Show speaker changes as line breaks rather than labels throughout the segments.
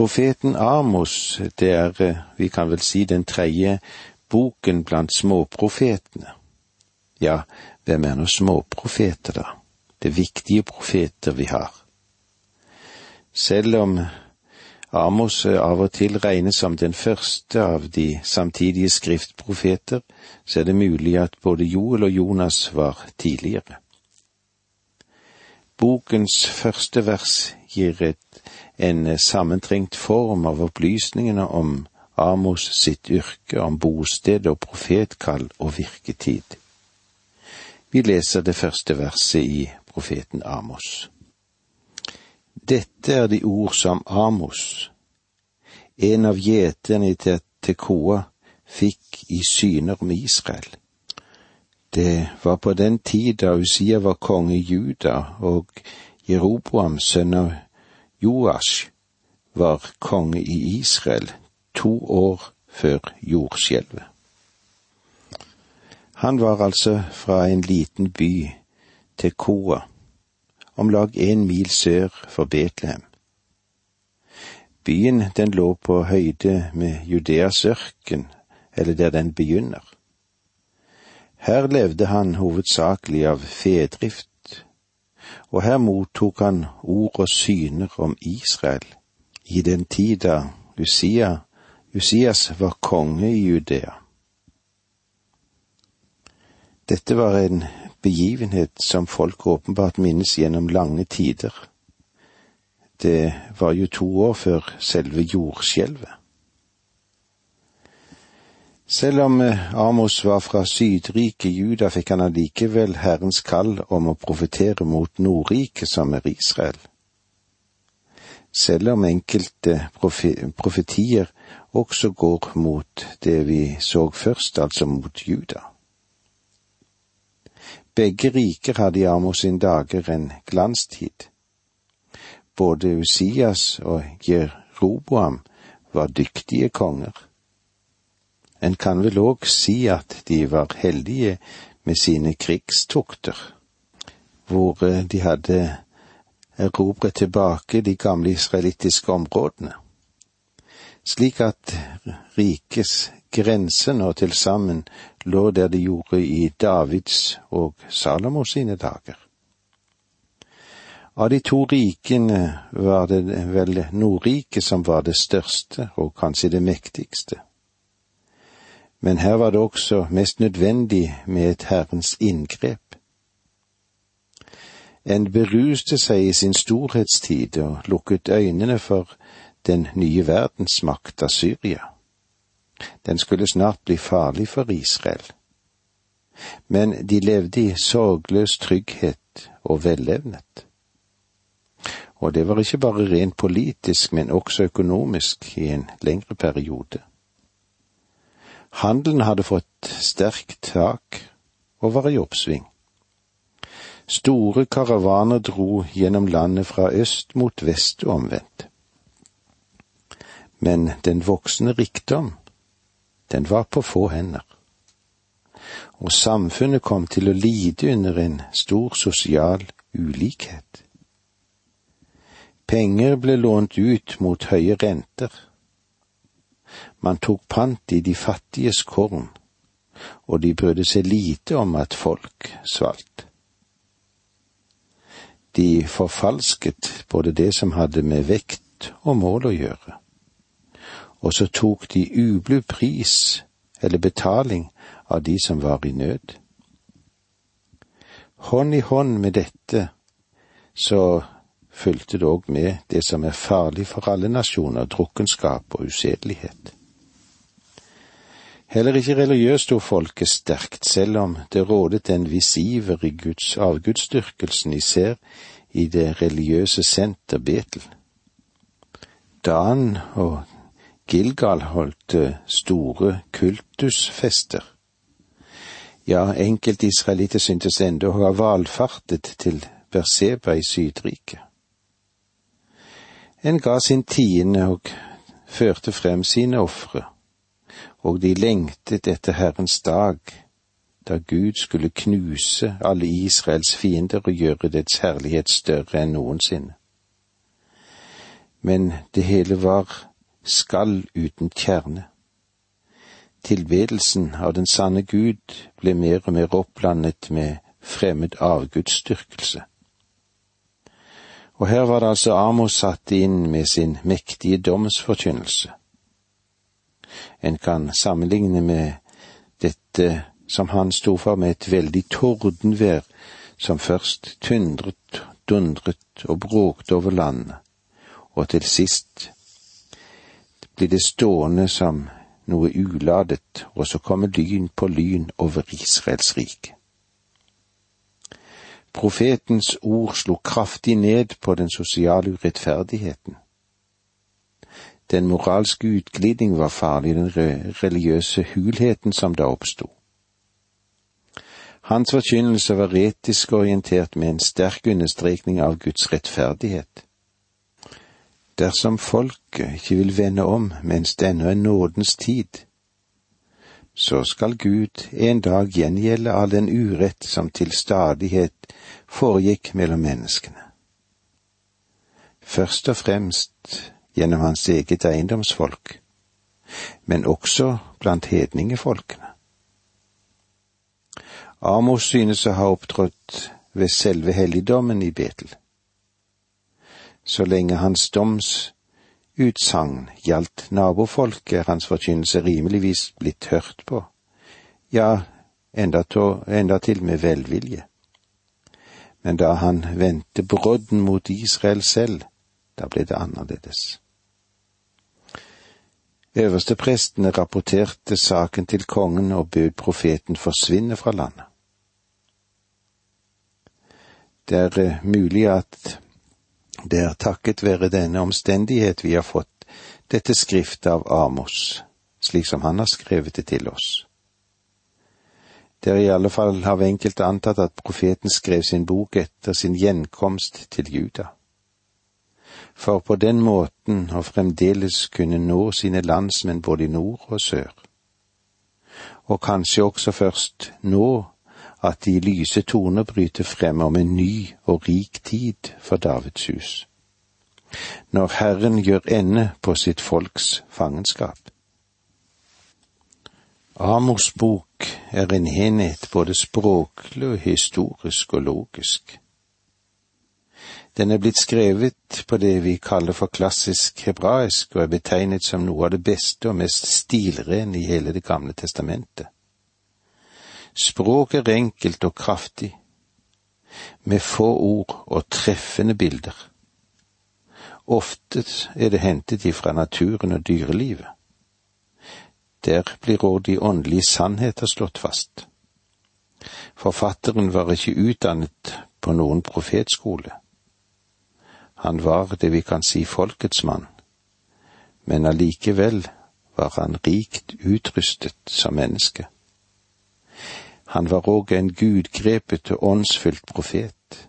Profeten Amos, det er, vi kan vel si, den tredje boken blant småprofetene. Ja, hvem er nå småprofeter, da? Det viktige profeter vi har. Selv om Amos av og til regnes som den første av de samtidige skriftprofeter, så er det mulig at både Joel og Jonas var tidligere. Bokens første vers gir et, en sammentrengt form av opplysningene om Amos sitt yrke, om bosted og profetkall og virketid. Vi leser det første verset i profeten Amos. Dette er de ord som Amos, en av gjeterne til Tekoa, fikk i syner om Israel. Det var på den tid da Usia var konge i Juda og Jeroboam, sønn av Joash, var konge i Israel to år før jordskjelvet. Han var altså fra en liten by, Tekoa, om lag en mil sør for Betlehem. Byen den lå på høyde med Judeas ørken, eller der den begynner. Her levde han hovedsakelig av fedrift, og her mottok han ord og syner om Israel i den tid da Usia, Usias var konge i Judea. Dette var en begivenhet som folk åpenbart minnes gjennom lange tider. Det var jo to år før selve jordskjelvet. Selv om eh, Amos var fra Sydriket Juda, fikk han allikevel Herrens kall om å profetere mot Nordriket, som er Israel. Selv om enkelte profetier også går mot det vi så først, altså mot Juda. Begge riker hadde i Amos sin dager en glanstid. Både Usias og Jeroboam var dyktige konger. En kan vel òg si at de var heldige med sine krigstokter, hvor eh, de hadde erobret tilbake de gamle israelittiske områdene, slik at rikets grense nå til sammen lå der det gjorde i Davids og Salomos sine dager. Av de to rikene var det vel Nordriket som var det største og kanskje det mektigste. Men her var det også mest nødvendig med et Herrens inngrep. En beruste seg i sin storhetstid og lukket øynene for den nye verdensmakta Syria. Den skulle snart bli farlig for Israel. Men de levde i sorgløs trygghet og vellevnet. Og det var ikke bare rent politisk, men også økonomisk i en lengre periode. Handelen hadde fått sterkt tak og var i oppsving. Store karavaner dro gjennom landet fra øst mot vest og omvendt. Men den voksende rikdom den var på få hender. Og samfunnet kom til å lide under en stor sosial ulikhet. Penger ble lånt ut mot høye renter. Man tok pant i de fattiges korn, og de brydde seg lite om at folk svalt. De forfalsket både det som hadde med vekt og mål å gjøre og så tok de ublu pris eller betaling av de som var i nød. Hånd i hånd med dette så fulgte det òg med det som er farlig for alle nasjoner, drukkenskap og usedelighet. Heller ikke religiøst sto folket sterkt, selv om det rådet en viss iver i Guds avgudsdyrkelsen, især i det religiøse senter Betel. Dan og Gilgal holdt eh, store kultusfester. Ja, enkelte israelitter syntes enda å ha valfartet til Berseba i Sydriket. En ga sin tiende og førte frem sine ofre, og de lengtet etter Herrens dag, da Gud skulle knuse alle Israels fiender og gjøre dets herlighet større enn noensinne. Men det hele var skall uten kjerne. Tilbedelsen av den sanne Gud ble mer og mer oppblandet med fremmed avgudsdyrkelse. Og her var det altså Amos satt inn med sin mektige domsforkynnelse. En kan sammenligne med dette som han sto for med et veldig tordenvær som først tyndret, dundret og bråkte over landet, og til sist blir det stående som noe uladet, og så kommer lyn på lyn over Israels rike. Profetens ord slo kraftig ned på den sosiale urettferdigheten. Den moralske utglidning var farlig, den religiøse hulheten som da oppsto. Hans forkynnelse var etisk orientert med en sterk understrekning av Guds rettferdighet. Dersom folket ikke vil vende om mens det ennå er nådens tid, så skal Gud en dag gjengjelde all den urett som til stadighet foregikk mellom menneskene. Først og fremst gjennom hans eget eiendomsfolk, men også blant hedningefolkene. Amos synes å ha opptrådt ved selve helligdommen i Betel. Så lenge hans doms utsagn gjaldt nabofolket, er hans forkynnelse rimeligvis blitt hørt på, ja, enda, enda med velvilje. Men da han vendte brodden mot Israel selv, da ble det annerledes. Øversteprestene rapporterte saken til kongen og bød profeten forsvinne fra landet. Det er eh, mulig at det er takket være denne omstendighet vi har fått dette skriftet av Amos, slik som han har skrevet det til oss. Det er i alle fall av enkelte antatt at profeten skrev sin bok etter sin gjenkomst til Juda. For på den måten å fremdeles kunne nå sine landsmenn både i nord og sør. Og kanskje også først nå at de lyse toner bryter frem om en ny og rik tid for Davids hus. Når Herren gjør ende på sitt folks fangenskap. Amos bok er en enhet både språklig, historisk og logisk. Den er blitt skrevet på det vi kaller for klassisk hebraisk, og er betegnet som noe av det beste og mest stilrene i hele Det gamle testamentet. Språket er enkelt og kraftig, med få ord og treffende bilder. Ofte er det hentet ifra naturen og dyrelivet. Der blir òg de åndelige sannheter slått fast. Forfatteren var ikke utdannet på noen profetskole. Han var det vi kan si folkets mann, men allikevel var han rikt utrustet som menneske. Han var òg en gudgrepet og åndsfylt profet.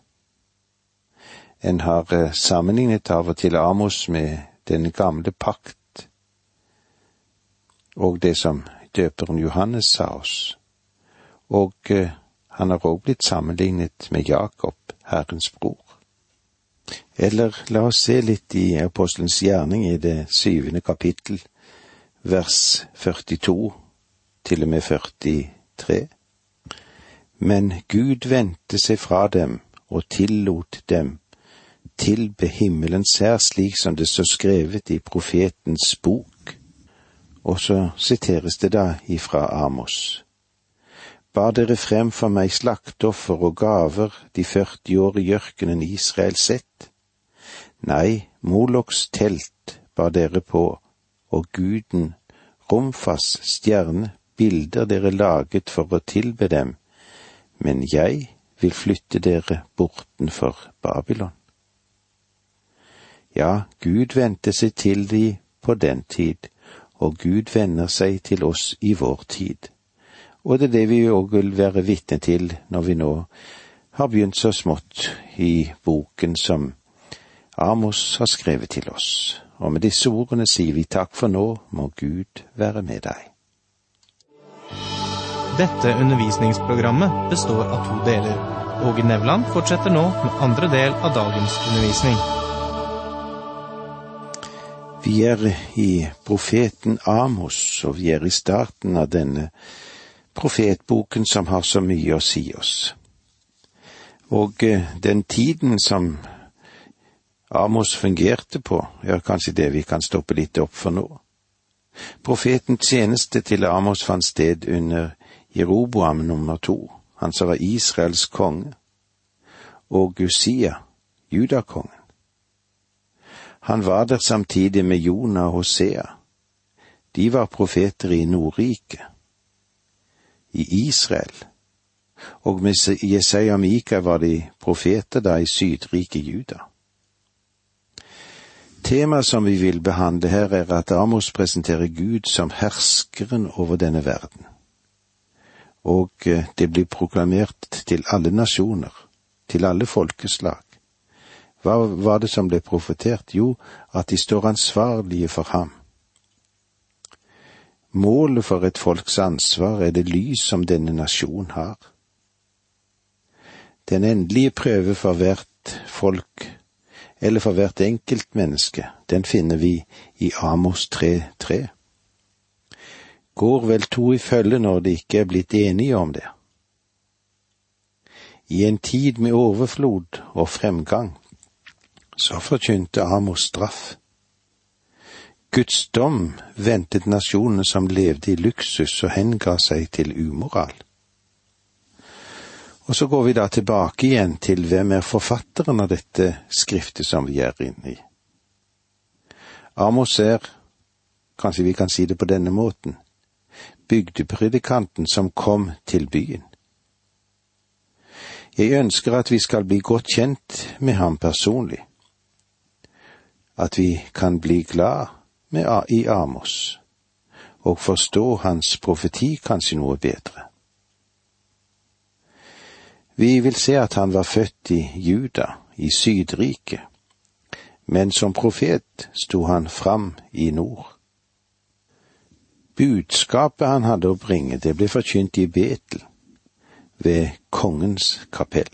En har eh, sammenlignet av og til Amos med den gamle pakt og det som døperen Johannes sa oss, og eh, han har òg blitt sammenlignet med Jakob, Herrens bror. Eller la oss se litt i apostelens gjerning i det syvende kapittel, vers 42 til og med 43. Men Gud vendte seg fra dem og tillot dem tilbe himmelens hær, slik som det står skrevet i profetens bok. Og så siteres det da ifra Amos. Bar dere frem for meg slaktoffer og gaver de 40 år i ørkenen Israel sett? Nei, Moloks telt bar dere på, og guden, Romfas stjerne, bilder dere laget for å tilbe dem, men jeg vil flytte dere bortenfor Babylon. Ja, Gud vendte seg til de på den tid, og Gud vender seg til oss i vår tid. Og det er det vi òg vil være vitne til når vi nå har begynt så smått i boken som Amos har skrevet til oss. Og med disse ordene sier vi takk for nå, må Gud være med deg.
Dette undervisningsprogrammet består av to deler. Åge Nevland fortsetter nå med andre del av dagens undervisning.
Vi er i profeten Amos, og vi er i starten av denne profetboken som har så mye å si oss. Og eh, den tiden som Amos fungerte på, er kanskje det vi kan stoppe litt opp for nå. Profetens tjeneste til Amos fant sted under Jeroboam nummer to, han som var Israels konge, og Gusia, judakongen. Han var der samtidig med Jonah og Hosea. De var profeter i Nordriket, i Israel, og med Jesaja Mika var de profeter da i sydrike Juda. Temaet som vi vil behandle her, er at Amos presenterer Gud som herskeren over denne verden. Og eh, det blir proklamert til alle nasjoner, til alle folkeslag. Hva var det som ble profetert? Jo, at de står ansvarlige for ham. Målet for et folks ansvar er det lys som denne nasjon har. Den endelige prøve for hvert folk, eller for hvert enkelt menneske, den finner vi i Amos 3.3. Går vel to i følge når de ikke er blitt enige om det? I en tid med overflod og fremgang så forkynte Amos straff. Guds dom ventet nasjonene som levde i luksus og henga seg til umoral. Og så går vi da tilbake igjen til hvem er forfatteren av dette skriftet som vi er inne i. Amos er, kanskje vi kan si det på denne måten, bygdepredikanten som kom til byen. Jeg ønsker at vi skal bli godt kjent med ham personlig at vi kan bli glad med i Amos og forstå hans profeti kanskje noe bedre. Vi vil se at han var født i Juda, i Sydriket, men som profet sto han fram i nord. Budskapet han hadde å bringe, det ble forkynt i Betel, ved kongens kapell.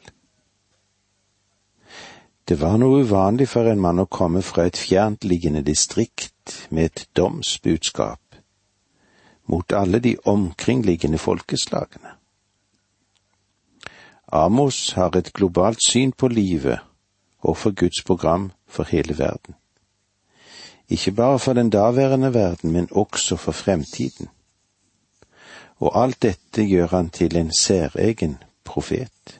Det var noe uvanlig for en mann å komme fra et fjerntliggende distrikt med et domsbudskap mot alle de omkringliggende folkeslagene. Amos har et globalt syn på livet og for Guds program for hele verden. Ikke bare for den daværende verden, men også for fremtiden. Og alt dette gjør han til en særegen profet.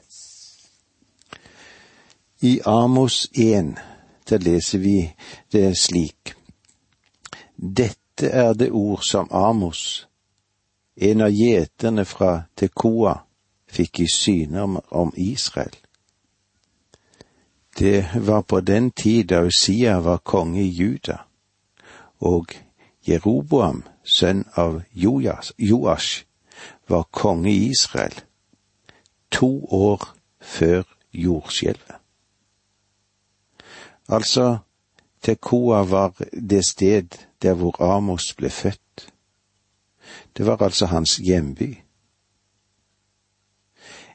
I Amos 1, der leser vi det slik. Dette er det ord som Amos, en av gjeterne fra Tekoa, fikk i syne om, om Israel. Det var på den tid da Usia var konge i Juda, og Jeroboam, sønn av Joash, var konge i Israel, to år før jordskjelvet. Altså, Tekoa var det sted der hvor Amos ble født. Det var altså hans hjemby.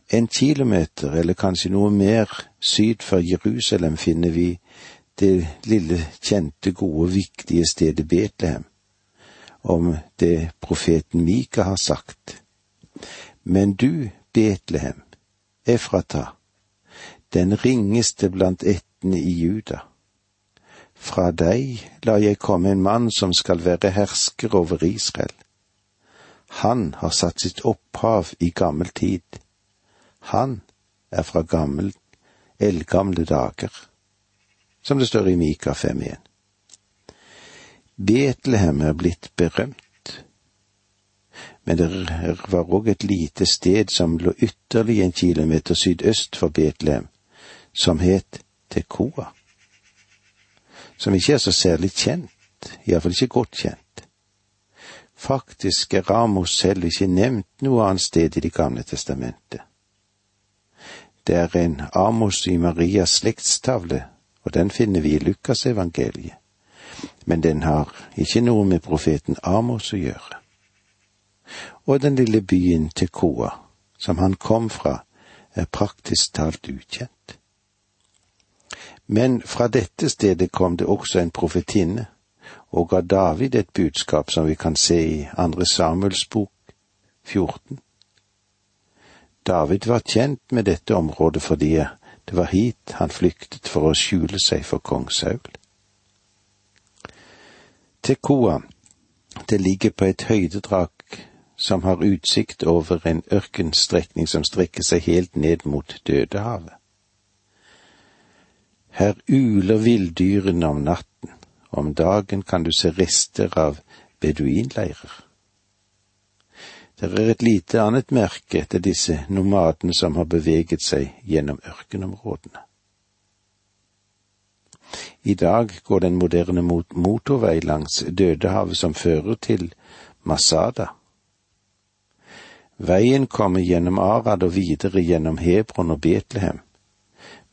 En kilometer, eller kanskje noe mer, syd for Jerusalem finner vi det lille, kjente, gode, viktige stedet Betlehem, om det profeten Mika har sagt. Men du, Betlehem, Efrata, den ringeste blant ett guttene i Juda. Fra deg lar jeg komme en mann som skal være hersker over Israel. Han har satt sitt opphav i gammel tid. Han er fra gammel, eldgamle dager, som det står i Mika 5.1. Betlehem er blitt berømt, men det var òg et lite sted som lå ytterligere en kilometer sydøst for Betlehem, som het Tekoa, som ikke er så særlig kjent, iallfall ikke godt kjent. Faktisk er Ramos selv ikke nevnt noe annet sted i Det gamle testamentet. Det er en Amos i Marias slektstavle, og den finner vi i Lukasevangeliet, men den har ikke noe med profeten Amos å gjøre. Og den lille byen Tekoa, som han kom fra, er praktisk talt ukjent. Men fra dette stedet kom det også en profetinne, og ga David et budskap som vi kan se i andre Samuels bok 14. David var kjent med dette området fordi det var hit han flyktet for å skjule seg for kong Saul. Tekoa, det ligger på et høydedrag som har utsikt over en ørkenstrekning som strekker seg helt ned mot Dødehavet. Her uler villdyrene om natten, om dagen kan du se rester av beduinleirer. Det er et lite annet merke etter disse nomadene som har beveget seg gjennom ørkenområdene. I dag går den moderne moderne motorvei langs Dødehavet som fører til Masada. Veien kommer gjennom Arad og videre gjennom Hebron og Betlehem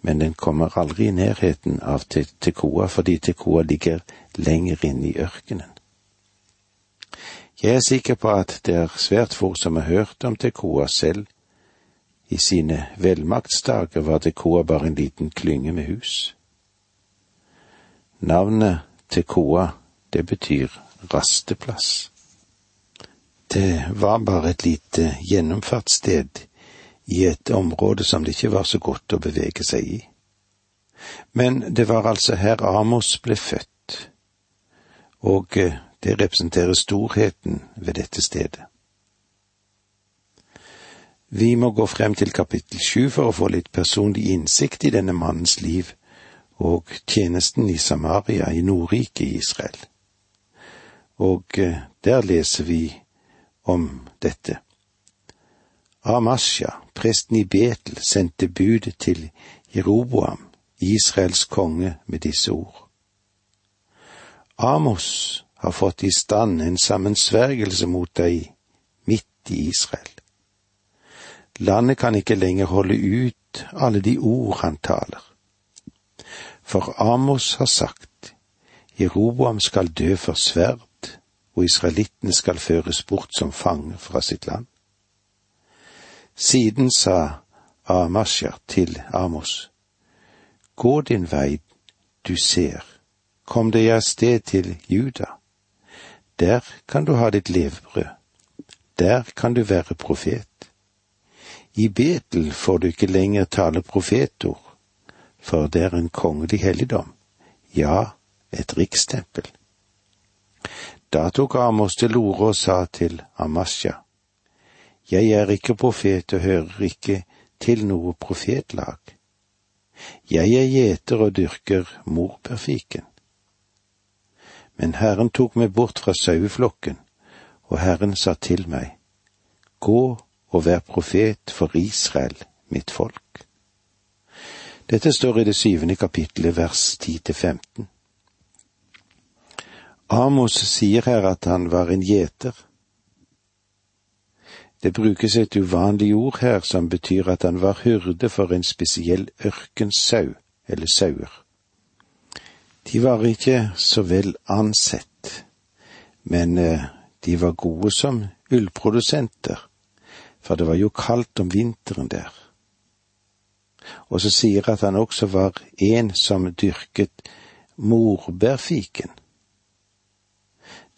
men den kommer aldri i nærheten av Tekoa fordi Tekoa ligger lenger inne i ørkenen. Jeg er sikker på at det er svært få som har hørt om Tekoa selv. I sine velmaktsdager var Tekoa bare en liten klynge med hus. Navnet Tekoa, det betyr rasteplass. Det var bare et lite gjennomfartssted i et område som det ikke var så godt å bevege seg i. Men det var altså her Amos ble født, og eh, det representerer storheten ved dette stedet. Vi må gå frem til kapittel sju for å få litt personlig innsikt i denne mannens liv og tjenesten i Samaria i Nordriket i Israel. Og eh, der leser vi om dette. Amasja, presten i Betel, sendte bud til Jeroboam, Israels konge, med disse ord. Amos har fått i stand en sammensvergelse mot deg midt i Israel. Landet kan ikke lenger holde ut alle de ord han taler. For Amos har sagt, Jeroboam skal dø for sverd, og israelittene skal føres bort som fanger fra sitt land. Siden sa Amasja til Amos, Gå din vei, du ser, kom deg av sted til Juda. Der kan du ha ditt levebrød. Der kan du være profet. I Betel får du ikke lenger tale profetord, for det er en kongelig helligdom, ja, et rikstempel. Da tok Amos til orde og sa til Amasja, jeg er ikke profet og hører ikke til noe profetlag. Jeg er gjeter og dyrker morbærfiken. Men Herren tok meg bort fra saueflokken, og Herren sa til meg, Gå og vær profet for Israel, mitt folk. Dette står i det syvende kapittelet, vers ti til femten. Amos sier her at han var en gjeter det brukes et uvanlig ord her som betyr at han var hyrde for en spesiell ørkensau, eller sauer. De var ikke så vel ansett, men eh, de var gode som ullprodusenter, for det var jo kaldt om vinteren der. Og så sier at han også var en som dyrket morbærfiken.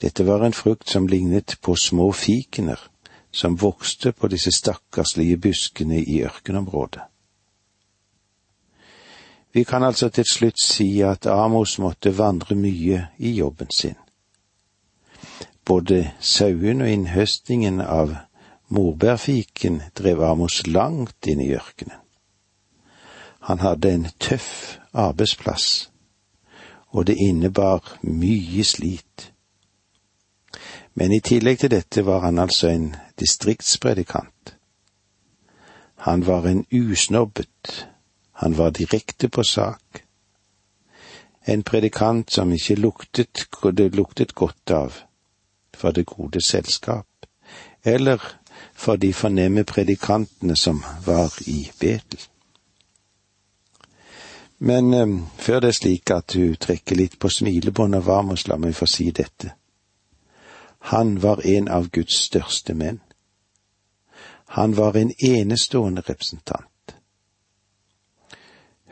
Dette var en frukt som lignet på små fikener som vokste på disse stakkarslige buskene i ørkenområdet. Vi kan altså til slutt si at Amos måtte vandre mye i jobben sin. Både sauen og innhøstingen av morbærfiken drev Amos langt inn i ørkenen. Han hadde en tøff arbeidsplass, og det innebar mye slit. Men i tillegg til dette var han altså en distriktspredikant. Han var en usnobbet, han var direkte på sak. En predikant som ikke luktet det luktet godt av for det gode selskap, eller for de fornemme predikantene som var i Betel. Men um, før det er slik at du trekker litt på smilebåndet av Amos, la meg få si dette. Han var en av Guds største menn. Han var en enestående representant.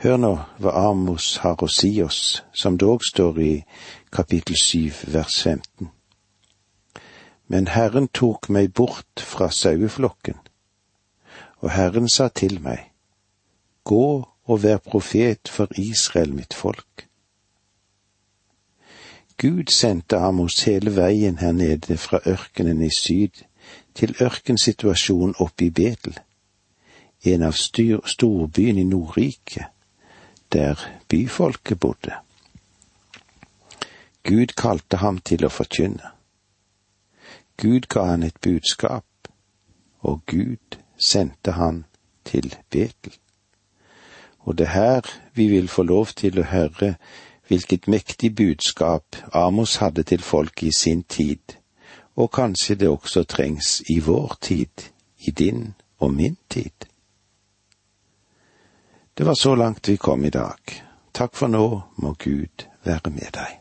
Hør nå hva Amos har å si oss, som dog står i kapittel syv vers 15. Men Herren tok meg bort fra saueflokken, og Herren sa til meg, Gå og vær profet for Israel, mitt folk. Gud sendte Amos hele veien her nede fra ørkenen i syd til ørkensituasjonen oppe i Betel, en av storbyene i Nordriket, der byfolket bodde. Gud kalte ham til å forkynne. Gud ga han et budskap, og Gud sendte han til Betel. Og det er her vi vil få lov til å høre hvilket mektig budskap Amos hadde til folk i sin tid, og kanskje det også trengs i vår tid, i din og min tid. Det var så langt vi kom i dag. Takk for nå må Gud være med deg.